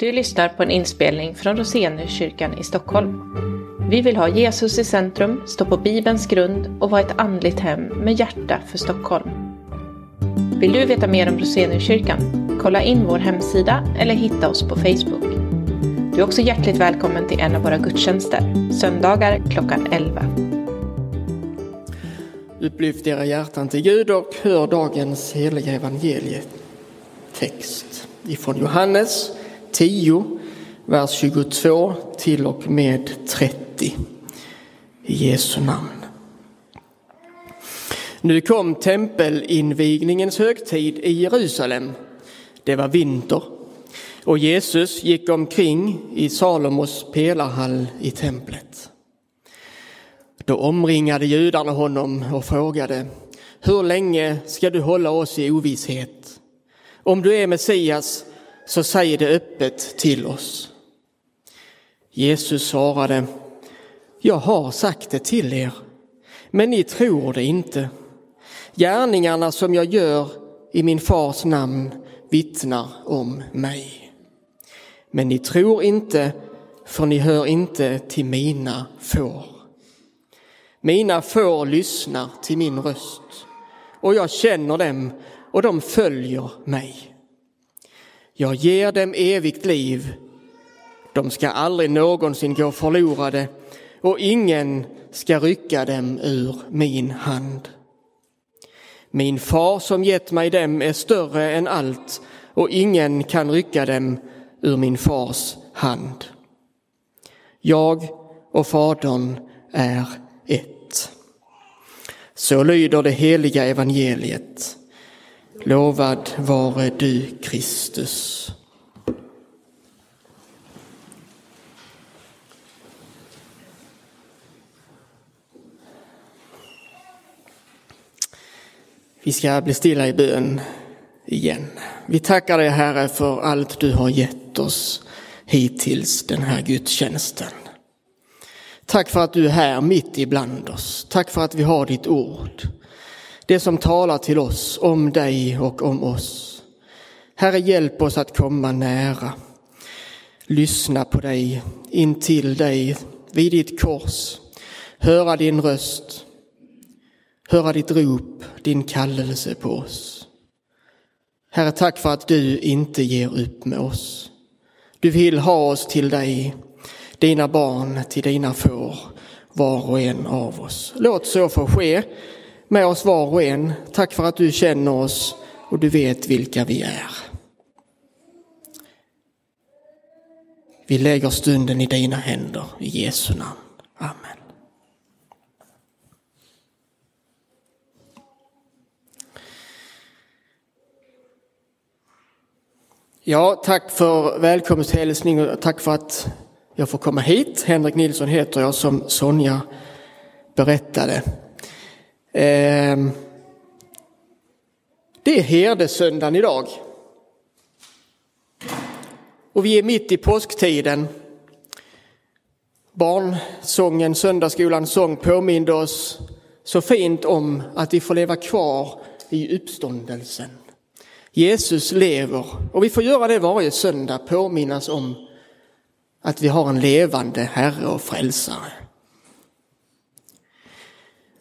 Du lyssnar på en inspelning från Roseniuskyrkan i Stockholm. Vi vill ha Jesus i centrum, stå på Bibelns grund och vara ett andligt hem med hjärta för Stockholm. Vill du veta mer om Roseniuskyrkan? Kolla in vår hemsida eller hitta oss på Facebook. Du är också hjärtligt välkommen till en av våra gudstjänster, söndagar klockan 11. Upplyft era hjärtan till Gud och hör dagens heliga evangelietext ifrån Johannes 10, vers 22 till och med 30. I Jesu namn. Nu kom tempelinvigningens högtid i Jerusalem. Det var vinter och Jesus gick omkring i Salomos pelarhall i templet. Då omringade judarna honom och frågade Hur länge ska du hålla oss i ovisshet? Om du är Messias, så säg det öppet till oss. Jesus svarade Jag har sagt det till er, men ni tror det inte. Gärningarna som jag gör i min fars namn vittnar om mig. Men ni tror inte, för ni hör inte till mina får. Mina får lyssnar till min röst och jag känner dem och de följer mig. Jag ger dem evigt liv. De ska aldrig någonsin gå förlorade och ingen ska rycka dem ur min hand. Min far som gett mig dem är större än allt och ingen kan rycka dem ur min fars hand. Jag och Fadern är ett. Så lyder det heliga evangeliet. Lovad vare du, Kristus. Vi ska bli stilla i bön igen. Vi tackar dig Herre för allt du har gett oss hittills den här gudstjänsten. Tack för att du är här mitt ibland oss. Tack för att vi har ditt ord. Det som talar till oss om dig och om oss. Herre, hjälp oss att komma nära. Lyssna på dig, in till dig, vid ditt kors. Höra din röst. Höra ditt rop, din kallelse på oss. Herre, tack för att du inte ger upp med oss. Du vill ha oss till dig dina barn till dina får, var och en av oss. Låt så få ske med oss var och en. Tack för att du känner oss och du vet vilka vi är. Vi lägger stunden i dina händer, i Jesu namn. Amen. Ja, tack för välkomsthälsning och tack för att jag får komma hit. Henrik Nilsson heter jag som Sonja berättade. Ehm, det är herdesöndagen idag. Och vi är mitt i påsktiden. Barnsången, söndagsskolans sång påminde oss så fint om att vi får leva kvar i uppståndelsen. Jesus lever och vi får göra det varje söndag, påminnas om att vi har en levande Herre och Frälsare.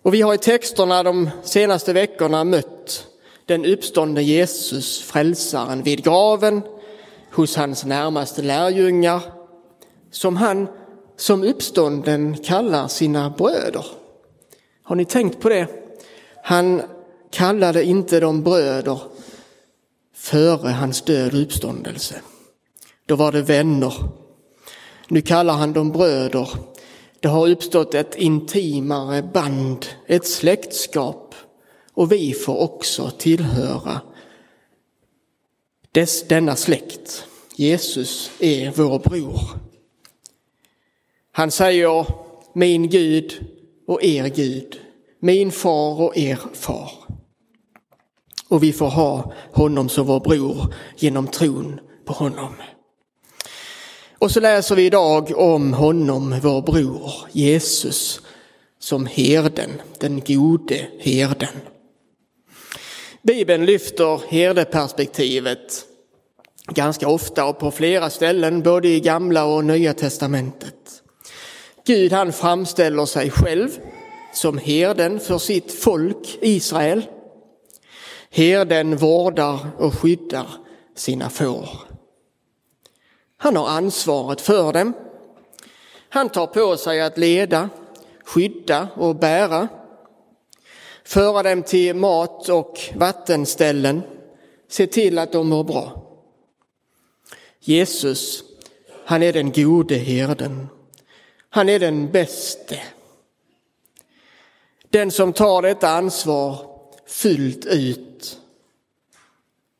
Och vi har i texterna de senaste veckorna mött den uppståndne Jesus, frälsaren, vid graven, hos hans närmaste lärjungar, som han som uppstånden kallar sina bröder. Har ni tänkt på det? Han kallade inte dem bröder före hans död och uppståndelse. Då var det vänner nu kallar han dem bröder. Det har uppstått ett intimare band, ett släktskap och vi får också tillhöra dess, denna släkt. Jesus är vår bror. Han säger min Gud och er Gud, min far och er far. Och vi får ha honom som vår bror genom tron på honom. Och så läser vi idag om honom, vår bror Jesus, som herden, den gode herden. Bibeln lyfter herdeperspektivet ganska ofta och på flera ställen, både i gamla och nya testamentet. Gud han framställer sig själv som herden för sitt folk Israel. Herden vårdar och skyddar sina får. Han har ansvaret för dem. Han tar på sig att leda, skydda och bära, föra dem till mat och vattenställen, se till att de mår bra. Jesus, han är den gode herden. Han är den bäste. Den som tar detta ansvar fullt ut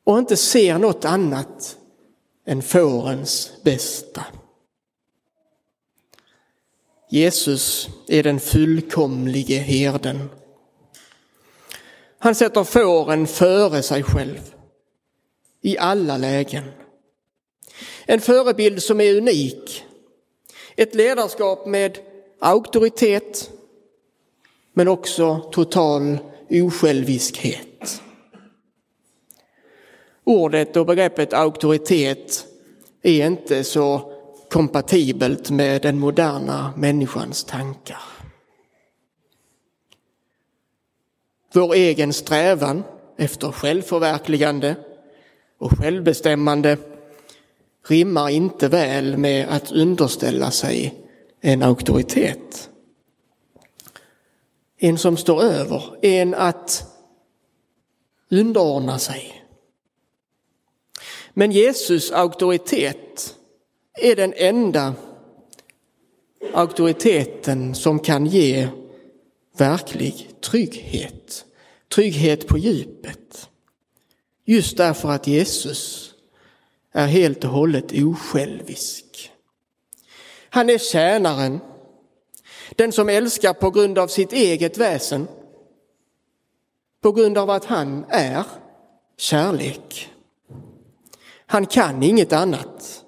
och inte ser något annat än fårens bästa. Jesus är den fullkomlige herden. Han sätter fåren före sig själv i alla lägen. En förebild som är unik. Ett ledarskap med auktoritet men också total osjälviskhet. Ordet och begreppet auktoritet är inte så kompatibelt med den moderna människans tankar. Vår egen strävan efter självförverkligande och självbestämmande rimmar inte väl med att underställa sig en auktoritet. En som står över, en att underordna sig. Men Jesus auktoritet är den enda auktoriteten som kan ge verklig trygghet. Trygghet på djupet. Just därför att Jesus är helt och hållet osjälvisk. Han är tjänaren, den som älskar på grund av sitt eget väsen, på grund av att han är kärlek. Han kan inget annat.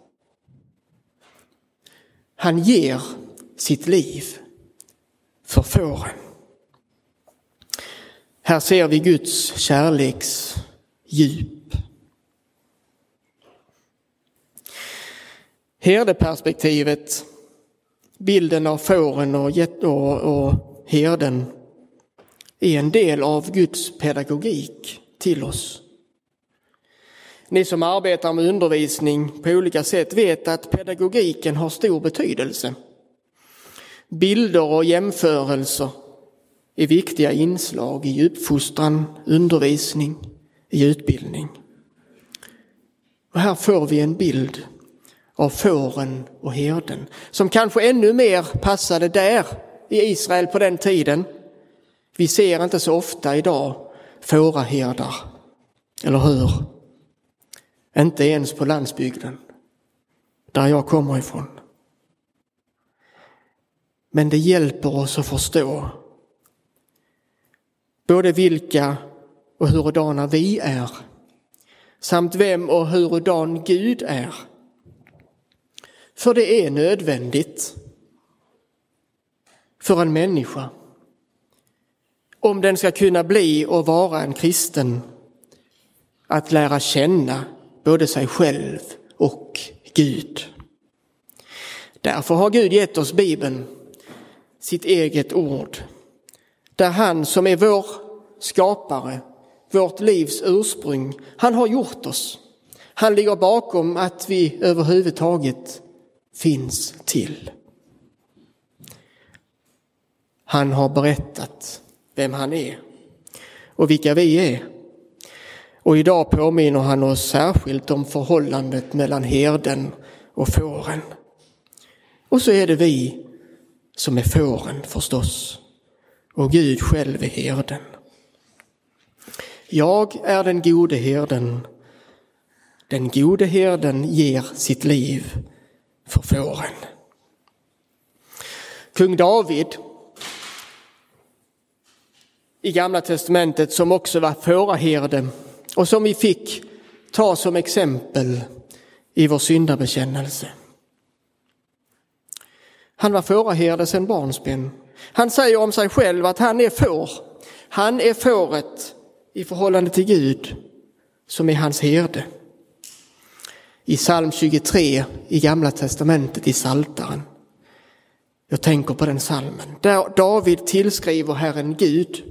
Han ger sitt liv för fåren. Här ser vi Guds kärleks djup. Herdeperspektivet, bilden av fåren och, och, herden, är en del av Guds pedagogik till oss. Ni som arbetar med undervisning på olika sätt vet att pedagogiken har stor betydelse. Bilder och jämförelser är viktiga inslag i uppfostran, undervisning, i utbildning. Och här får vi en bild av fåren och herden som kanske ännu mer passade där i Israel på den tiden. Vi ser inte så ofta idag fåraherdar, eller hur? Inte ens på landsbygden, där jag kommer ifrån. Men det hjälper oss att förstå både vilka och hurudana vi är, samt vem och hurudan Gud är. För det är nödvändigt för en människa om den ska kunna bli och vara en kristen att lära känna både sig själv och Gud. Därför har Gud gett oss Bibeln, sitt eget ord, där han som är vår skapare, vårt livs ursprung, han har gjort oss. Han ligger bakom att vi överhuvudtaget finns till. Han har berättat vem han är och vilka vi är. Och idag påminner han oss särskilt om förhållandet mellan herden och fåren. Och så är det vi som är fåren förstås. Och Gud själv är herden. Jag är den gode herden. Den gode herden ger sitt liv för fåren. Kung David i Gamla testamentet som också var fåraherde och som vi fick ta som exempel i vår syndabekännelse. Han var fåraherde sedan barnsben. Han säger om sig själv att han är får. Han är fåret i förhållande till Gud som är hans herde. i psalm 23 i Gamla Testamentet i Saltaren. Jag tänker på den psalmen. Där David tillskriver Herren Gud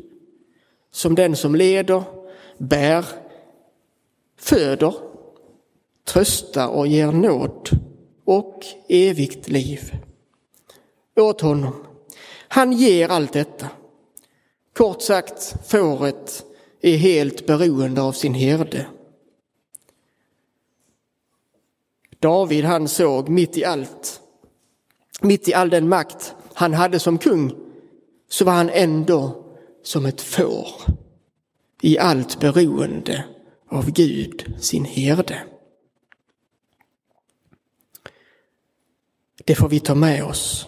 som den som leder, bär, föder, tröstar och ger nåd och evigt liv åt honom. Han ger allt detta. Kort sagt, fåret är helt beroende av sin herde. David han såg mitt i allt, mitt i all den makt han hade som kung, så var han ändå som ett får i allt beroende av Gud, sin herde. Det får vi ta med oss.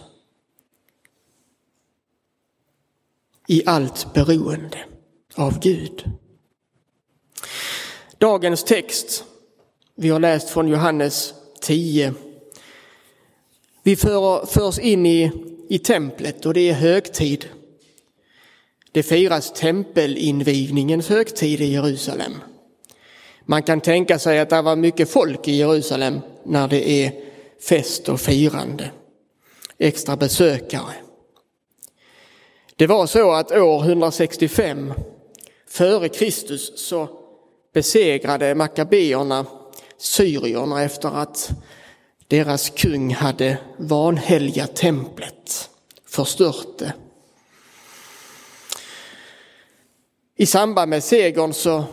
I allt beroende av Gud. Dagens text, vi har läst från Johannes 10. Vi för, förs in i, i templet och det är högtid. Det firas tempelinvigningens högtid i Jerusalem. Man kan tänka sig att det var mycket folk i Jerusalem när det är fest och firande, extra besökare. Det var så att år 165 före Kristus så besegrade makabeerna syrierna efter att deras kung hade vanhelgat templet, förstört det. I samband med segern så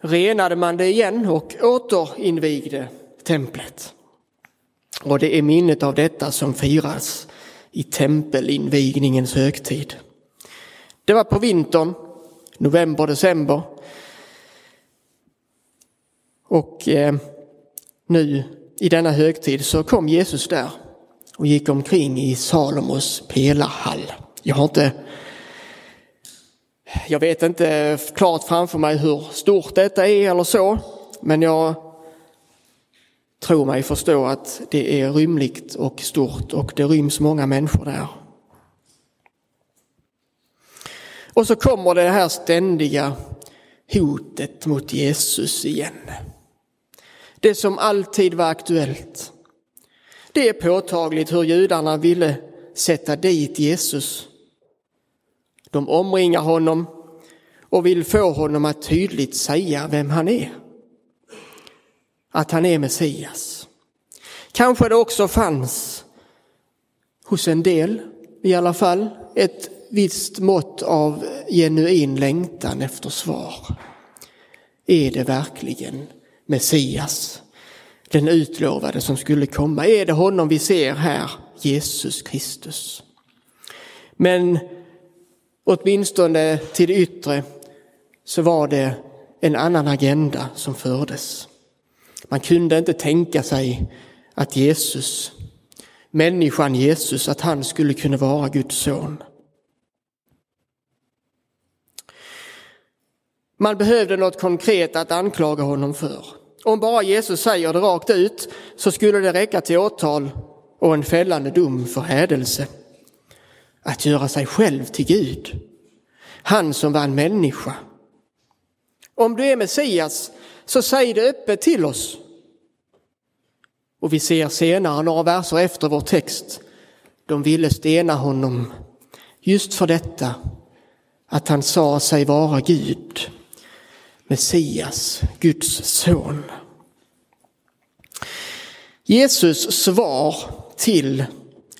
renade man det igen och återinvigde templet. Och det är minnet av detta som firas i tempelinvigningens högtid. Det var på vintern, november, december. Och eh, nu i denna högtid så kom Jesus där och gick omkring i Salomos pelarhall. Jag har inte jag vet inte klart framför mig hur stort detta är eller så, men jag tror mig förstå att det är rymligt och stort och det ryms många människor där. Och så kommer det här ständiga hotet mot Jesus igen. Det som alltid var aktuellt. Det är påtagligt hur judarna ville sätta dit Jesus. De omringar honom och vill få honom att tydligt säga vem han är. Att han är Messias. Kanske det också fanns hos en del i alla fall ett visst mått av genuin längtan efter svar. Är det verkligen Messias, den utlovade som skulle komma? Är det honom vi ser här, Jesus Kristus? Men åtminstone till det yttre så var det en annan agenda som fördes. Man kunde inte tänka sig att Jesus, människan Jesus, att han skulle kunna vara Guds son. Man behövde något konkret att anklaga honom för. Om bara Jesus säger det rakt ut så skulle det räcka till åtal och en fällande dom för hädelse. Att göra sig själv till Gud. Han som var en människa. Om du är Messias så säg det öppet till oss. Och vi ser senare, några verser efter vår text, de ville stena honom just för detta att han sa sig vara Gud. Messias, Guds son. Jesus svar till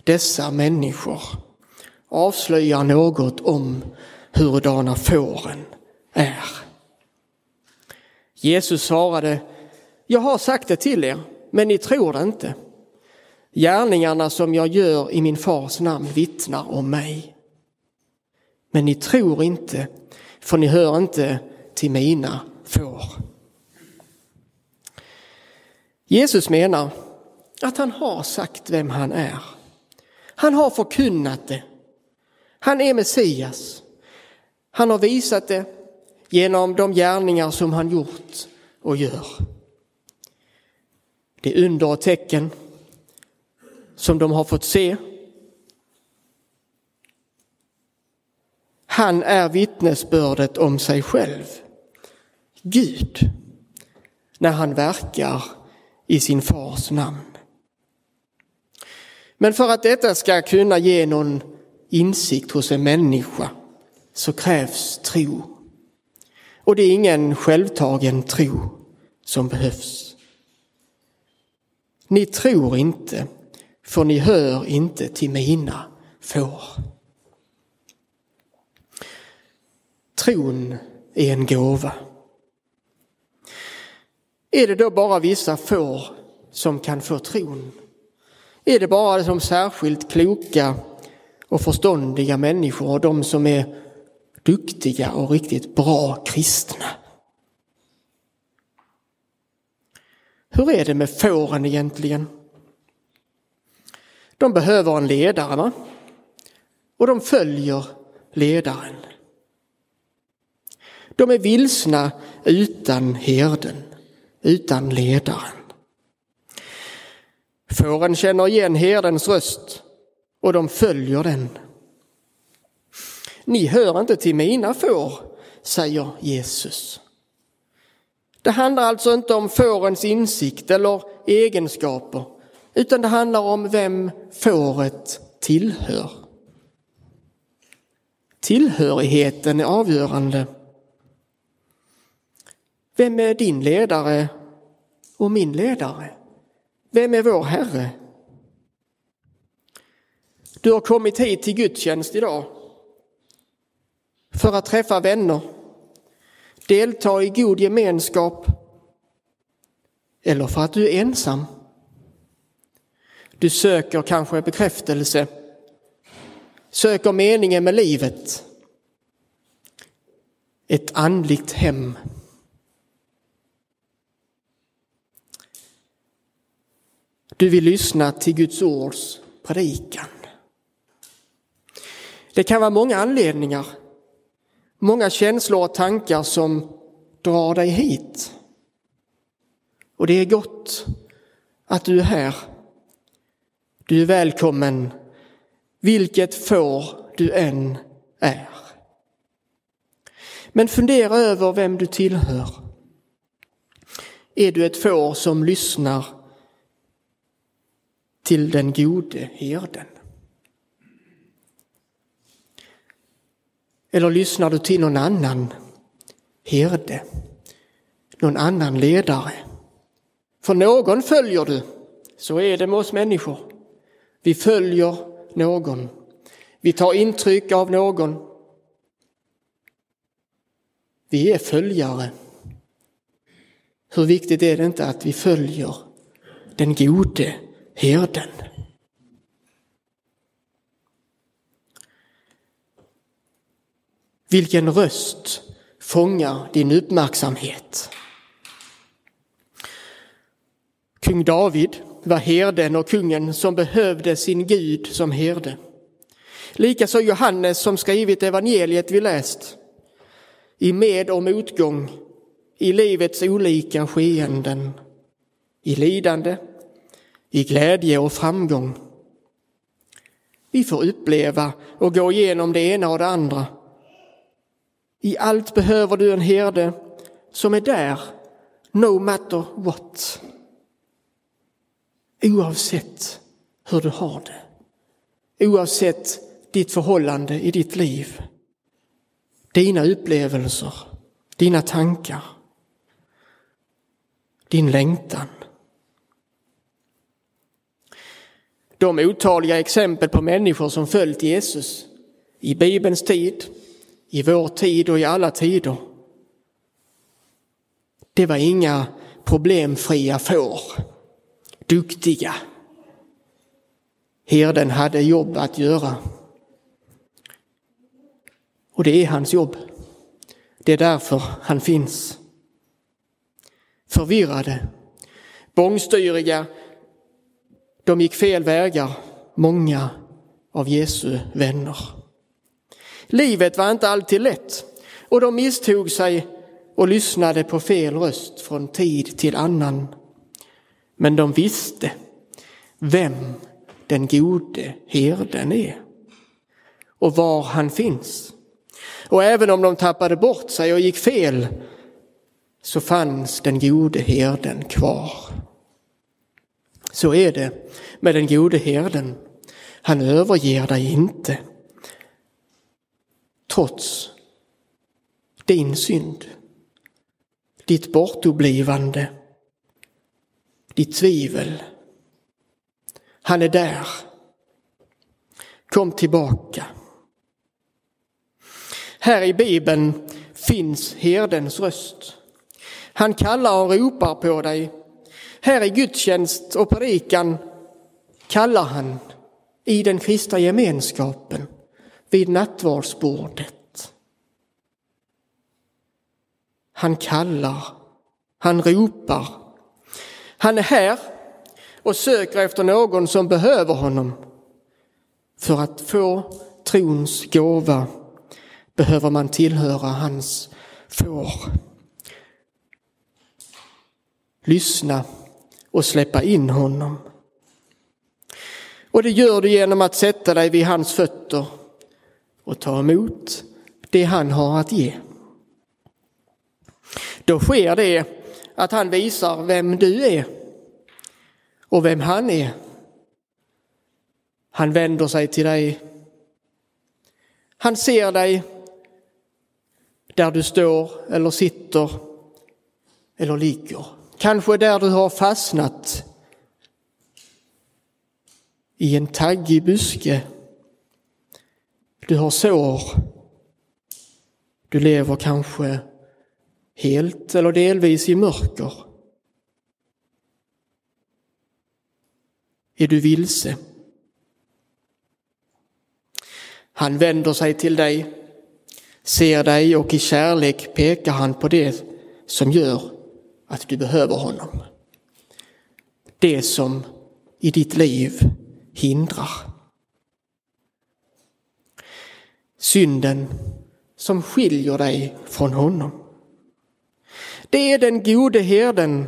dessa människor avslöjar något om hurdana fåren är. Jesus svarade, jag har sagt det till er, men ni tror det inte. Gärningarna som jag gör i min fars namn vittnar om mig. Men ni tror inte, för ni hör inte till mina får. Jesus menar att han har sagt vem han är. Han har förkunnat det. Han är Messias. Han har visat det genom de gärningar som han gjort och gör. Det är under och tecken som de har fått se. Han är vittnesbördet om sig själv. Gud när han verkar i sin fars namn. Men för att detta ska kunna ge någon insikt hos en människa så krävs tro. Och det är ingen självtagen tro som behövs. Ni tror inte, för ni hör inte till mina får. Tron är en gåva. Är det då bara vissa får som kan få tron? Är det bara de särskilt kloka och förståndiga människor och de som är duktiga och riktigt bra kristna? Hur är det med fåren egentligen? De behöver en ledare va? och de följer ledaren. De är vilsna utan herden, utan ledaren. Fåren känner igen herdens röst och de följer den. Ni hör inte till mina får, säger Jesus. Det handlar alltså inte om fårens insikt eller egenskaper, utan det handlar om vem fåret tillhör. Tillhörigheten är avgörande. Vem är din ledare och min ledare? Vem är vår Herre? Du har kommit hit till gudstjänst idag för att träffa vänner, delta i god gemenskap eller för att du är ensam. Du söker kanske bekräftelse, söker meningen med livet, ett andligt hem. Du vill lyssna till Guds ords predikan. Det kan vara många anledningar, många känslor och tankar som drar dig hit. Och det är gott att du är här. Du är välkommen vilket får du än är. Men fundera över vem du tillhör. Är du ett får som lyssnar till den gode herden? Eller lyssnar du till någon annan herde, någon annan ledare? För någon följer du, så är det med oss människor. Vi följer någon. Vi tar intryck av någon. Vi är följare. Hur viktigt är det inte att vi följer den gode herden? Vilken röst fångar din uppmärksamhet? Kung David var herden och kungen som behövde sin Gud som herde. Likaså Johannes som skrivit evangeliet vi läst. I med och motgång, i livets olika skeenden, i lidande, i glädje och framgång. Vi får uppleva och gå igenom det ena och det andra. I allt behöver du en herde som är där, no matter what. Oavsett hur du har det. Oavsett ditt förhållande i ditt liv. Dina upplevelser, dina tankar, din längtan. De otaliga exempel på människor som följt Jesus i Bibelns tid, i vår tid och i alla tider. Det var inga problemfria får duktiga. Herden hade jobb att göra. Och det är hans jobb. Det är därför han finns. Förvirrade, bångstyriga, de gick fel vägar, många av Jesu vänner. Livet var inte alltid lätt och de misstog sig och lyssnade på fel röst från tid till annan. Men de visste vem den gode herden är och var han finns. Och även om de tappade bort sig och gick fel så fanns den gode herden kvar. Så är det med den gode herden. Han överger dig inte. Trots din synd, ditt bortoblivande, ditt tvivel. Han är där. Kom tillbaka. Här i Bibeln finns herdens röst. Han kallar och ropar på dig. Här i gudstjänst och predikan kallar han i den kristna gemenskapen vid nattvardsbordet. Han kallar, han ropar. Han är här och söker efter någon som behöver honom. För att få trons gåva behöver man tillhöra hans får. Lyssna och släppa in honom. Och det gör du genom att sätta dig vid hans fötter och ta emot det han har att ge. Då sker det att han visar vem du är och vem han är. Han vänder sig till dig. Han ser dig där du står eller sitter eller ligger. Kanske där du har fastnat i en taggig buske. Du har sår. Du lever kanske helt eller delvis i mörker. Är du vilse? Han vänder sig till dig, ser dig och i kärlek pekar han på det som gör att du behöver honom. Det som i ditt liv hindrar. Synden som skiljer dig från honom. Det är den gode herden.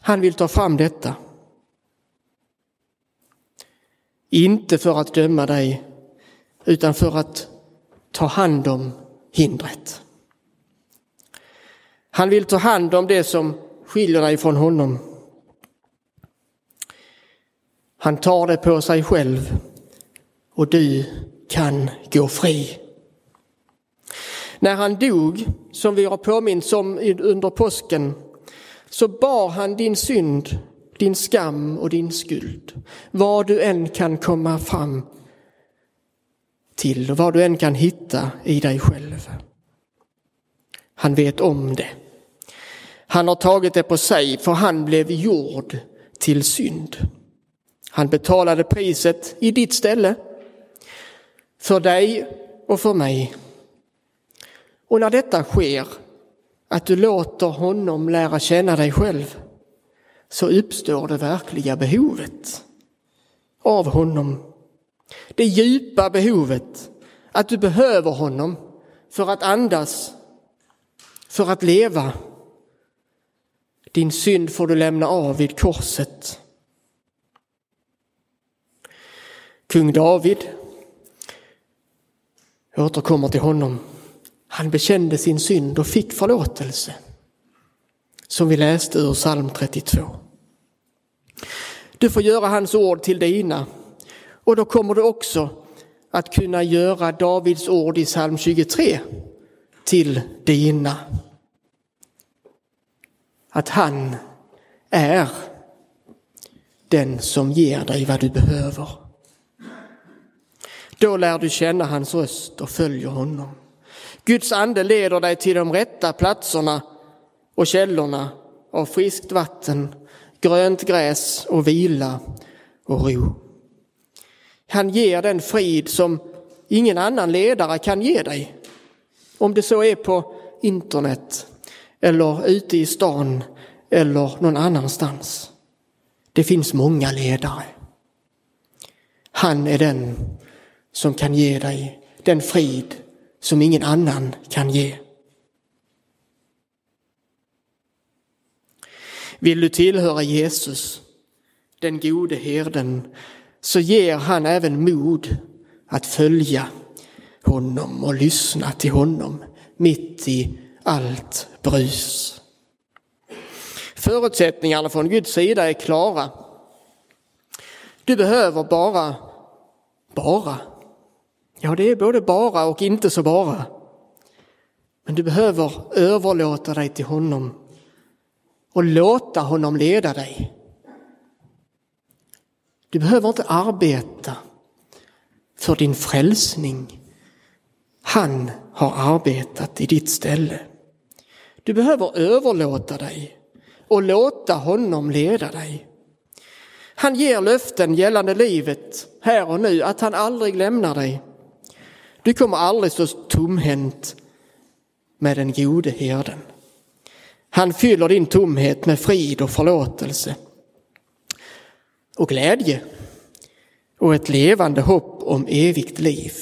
Han vill ta fram detta. Inte för att döma dig, utan för att ta hand om hindret. Han vill ta hand om det som skiljer dig från honom. Han tar det på sig själv och du kan gå fri. När han dog, som vi har påminns om under påsken, så bar han din synd, din skam och din skuld. Vad du än kan komma fram till och vad du än kan hitta i dig själv. Han vet om det. Han har tagit det på sig för han blev gjord till synd. Han betalade priset i ditt ställe, för dig och för mig. Och när detta sker, att du låter honom lära känna dig själv, så uppstår det verkliga behovet av honom. Det djupa behovet att du behöver honom för att andas, för att leva. Din synd får du lämna av vid korset. Kung David, jag återkommer till honom, han bekände sin synd och fick förlåtelse. Som vi läste ur psalm 32. Du får göra hans ord till dina och då kommer du också att kunna göra Davids ord i psalm 23 till dina. Att han är den som ger dig vad du behöver. Då lär du känna hans röst och följer honom. Guds ande leder dig till de rätta platserna och källorna av friskt vatten, grönt gräs och vila och ro. Han ger den frid som ingen annan ledare kan ge dig. Om det så är på internet eller ute i stan eller någon annanstans. Det finns många ledare. Han är den som kan ge dig den frid som ingen annan kan ge. Vill du tillhöra Jesus, den gode herden, så ger han även mod att följa honom och lyssna till honom mitt i allt brus. Förutsättningarna från Guds sida är klara. Du behöver bara, bara. Ja, det är både bara och inte så bara. Men du behöver överlåta dig till honom och låta honom leda dig. Du behöver inte arbeta för din frälsning. Han har arbetat i ditt ställe. Du behöver överlåta dig och låta honom leda dig. Han ger löften gällande livet här och nu, att han aldrig lämnar dig. Du kommer aldrig stå tomhänt med den gode herden. Han fyller din tomhet med frid och förlåtelse och glädje och ett levande hopp om evigt liv.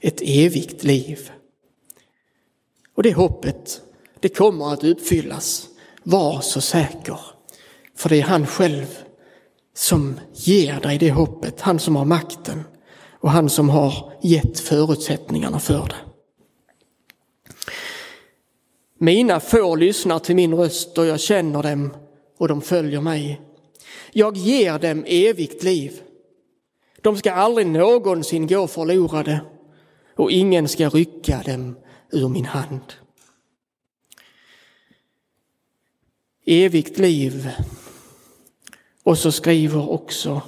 Ett evigt liv. Och det hoppet, det kommer att uppfyllas. Var så säker. För det är han själv som ger dig det hoppet. Han som har makten och han som har gett förutsättningarna för det. Mina får lyssnar till min röst och jag känner dem och de följer mig. Jag ger dem evigt liv. De ska aldrig någonsin gå förlorade och ingen ska rycka dem ur min hand. Evigt liv. Och så skriver också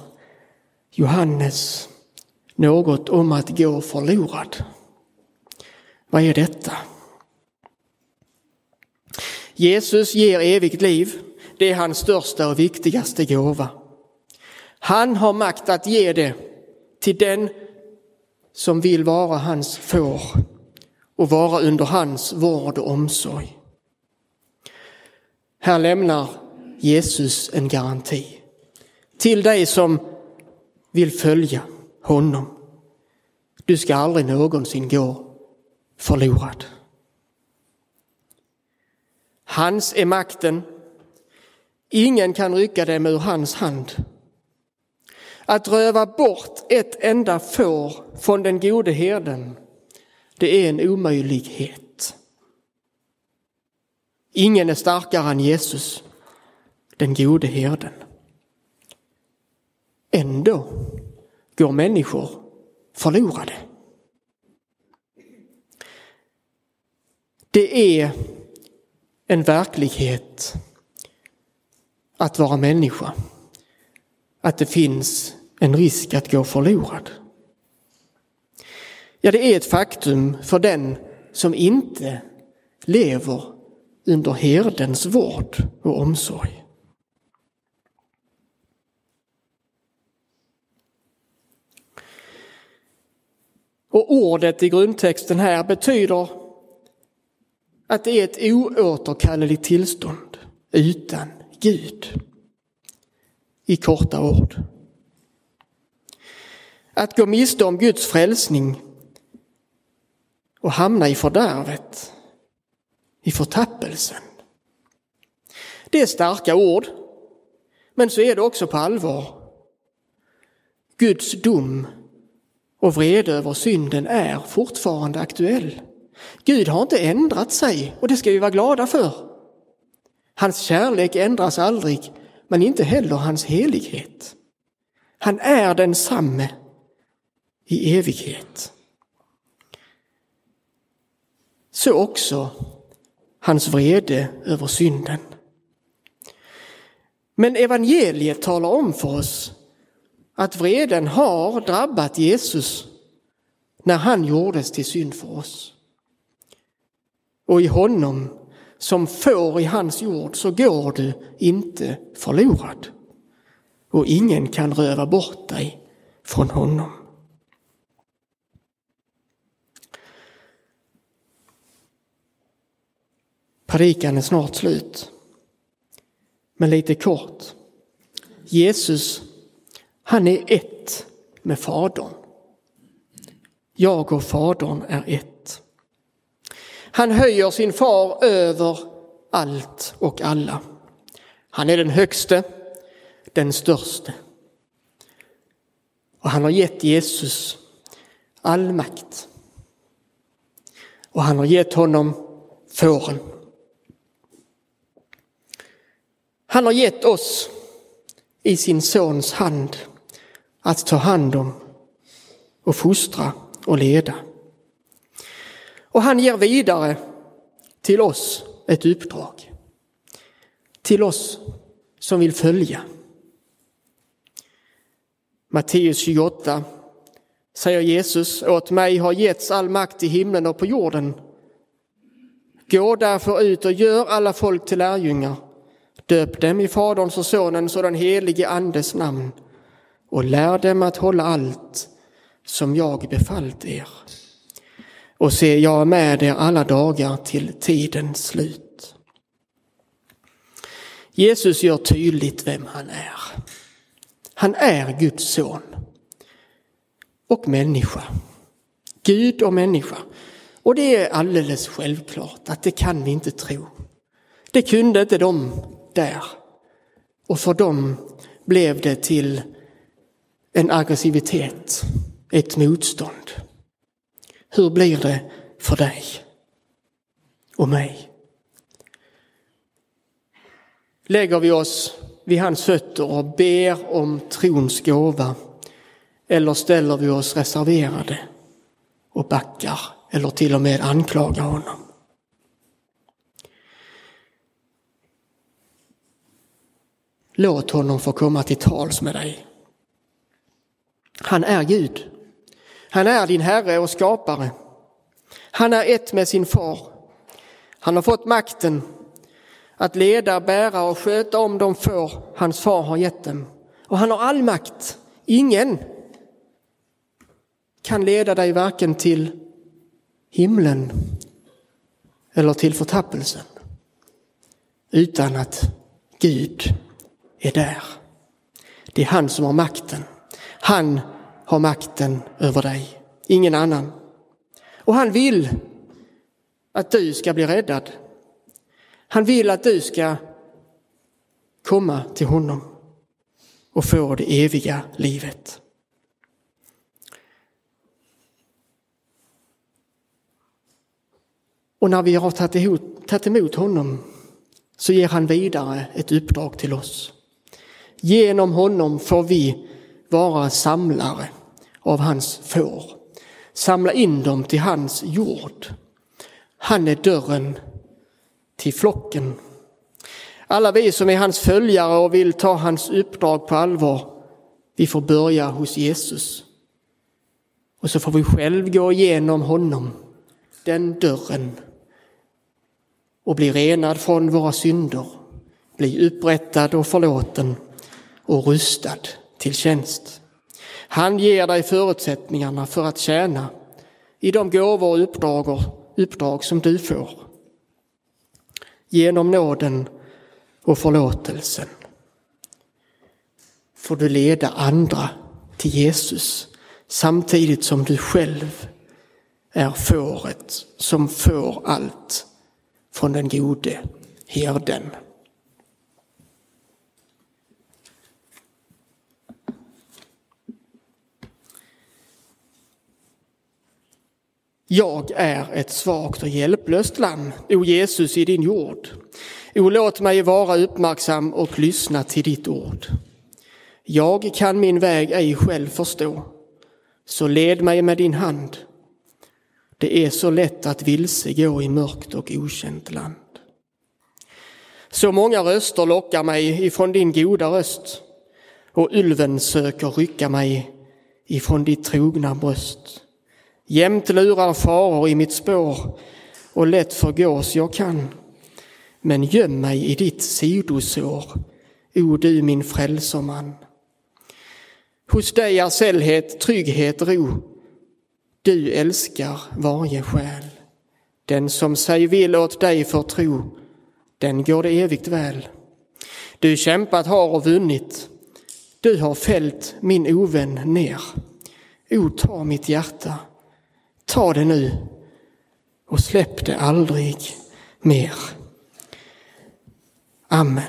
Johannes något om att gå förlorad. Vad är detta? Jesus ger evigt liv. Det är hans största och viktigaste gåva. Han har makt att ge det till den som vill vara hans får och vara under hans vård och omsorg. Här lämnar Jesus en garanti till dig som vill följa honom. Du ska aldrig någonsin gå förlorad. Hans är makten. Ingen kan rycka dem ur hans hand. Att röva bort ett enda får från den gode herden, det är en omöjlighet. Ingen är starkare än Jesus, den gode herden. Ändå går människor förlorade. Det är en verklighet att vara människa. Att det finns en risk att gå förlorad. Ja, det är ett faktum för den som inte lever under herdens vård och omsorg. Och ordet i grundtexten här betyder att det är ett oåterkalleligt tillstånd utan Gud. I korta ord. Att gå miste om Guds frälsning och hamna i fördärvet, i förtappelsen. Det är starka ord, men så är det också på allvar. Guds dom och vrede över synden är fortfarande aktuell. Gud har inte ändrat sig och det ska vi vara glada för. Hans kärlek ändras aldrig, men inte heller hans helighet. Han är densamme i evighet. Så också hans vrede över synden. Men evangeliet talar om för oss att vreden har drabbat Jesus när han gjordes till synd för oss. Och i honom som får i hans jord så går du inte förlorad. Och ingen kan röva bort dig från honom. Predikan är snart slut. Men lite kort. Jesus, han är ett med Fadern. Jag och Fadern är ett. Han höjer sin far över allt och alla. Han är den högste, den störste. Och han har gett Jesus all makt. Och han har gett honom fåren. Han har gett oss i sin sons hand att ta hand om och fostra och leda. Och han ger vidare till oss ett uppdrag. Till oss som vill följa. Matteus 28 säger Jesus, åt mig har getts all makt i himlen och på jorden. Gå därför ut och gör alla folk till lärjungar. Döp dem i Faderns och Sonens och den helige Andes namn och lär dem att hålla allt som jag befallt er. Och se, jag är med er alla dagar till tidens slut. Jesus gör tydligt vem han är. Han är Guds son och människa. Gud och människa. Och det är alldeles självklart att det kan vi inte tro. Det kunde inte de där. Och för dem blev det till en aggressivitet, ett motstånd. Hur blir det för dig och mig? Lägger vi oss vid hans fötter och ber om trons gåva eller ställer vi oss reserverade och backar eller till och med anklagar honom? Låt honom få komma till tals med dig. Han är Gud. Han är din Herre och skapare. Han är ett med sin far. Han har fått makten att leda, bära och sköta om de får hans far har gett dem. Och han har all makt. Ingen kan leda dig varken till himlen eller till förtappelsen utan att Gud är där. Det är han som har makten. Han har makten över dig, ingen annan. Och han vill att du ska bli räddad. Han vill att du ska komma till honom och få det eviga livet. Och när vi har tagit emot honom så ger han vidare ett uppdrag till oss. Genom honom får vi vara samlare av hans får. Samla in dem till hans jord. Han är dörren till flocken. Alla vi som är hans följare och vill ta hans uppdrag på allvar, vi får börja hos Jesus. Och så får vi själv gå igenom honom, den dörren, och bli renad från våra synder, bli upprättad och förlåten och rustad till tjänst. Han ger dig förutsättningarna för att tjäna i de gåvor och uppdrag, uppdrag som du får. Genom nåden och förlåtelsen får du leda andra till Jesus samtidigt som du själv är fåret som får allt från den gode herden. Jag är ett svagt och hjälplöst lamm, o Jesus i din jord. O låt mig vara uppmärksam och lyssna till ditt ord. Jag kan min väg ej själv förstå, så led mig med din hand. Det är så lätt att vilse gå i mörkt och okänt land. Så många röster lockar mig ifrån din goda röst och ulven söker rycka mig ifrån ditt trogna bröst. Jämt lurar faror i mitt spår och lätt förgås jag kan. Men göm mig i ditt sidosår, o du min frälsarman. Hos dig är sällhet, trygghet, ro. Du älskar varje själ. Den som sig vill åt dig förtro, den går det evigt väl. Du kämpat har och vunnit. Du har fällt min ovän ner. O, ta mitt hjärta Ta det nu och släpp det aldrig mer. Amen.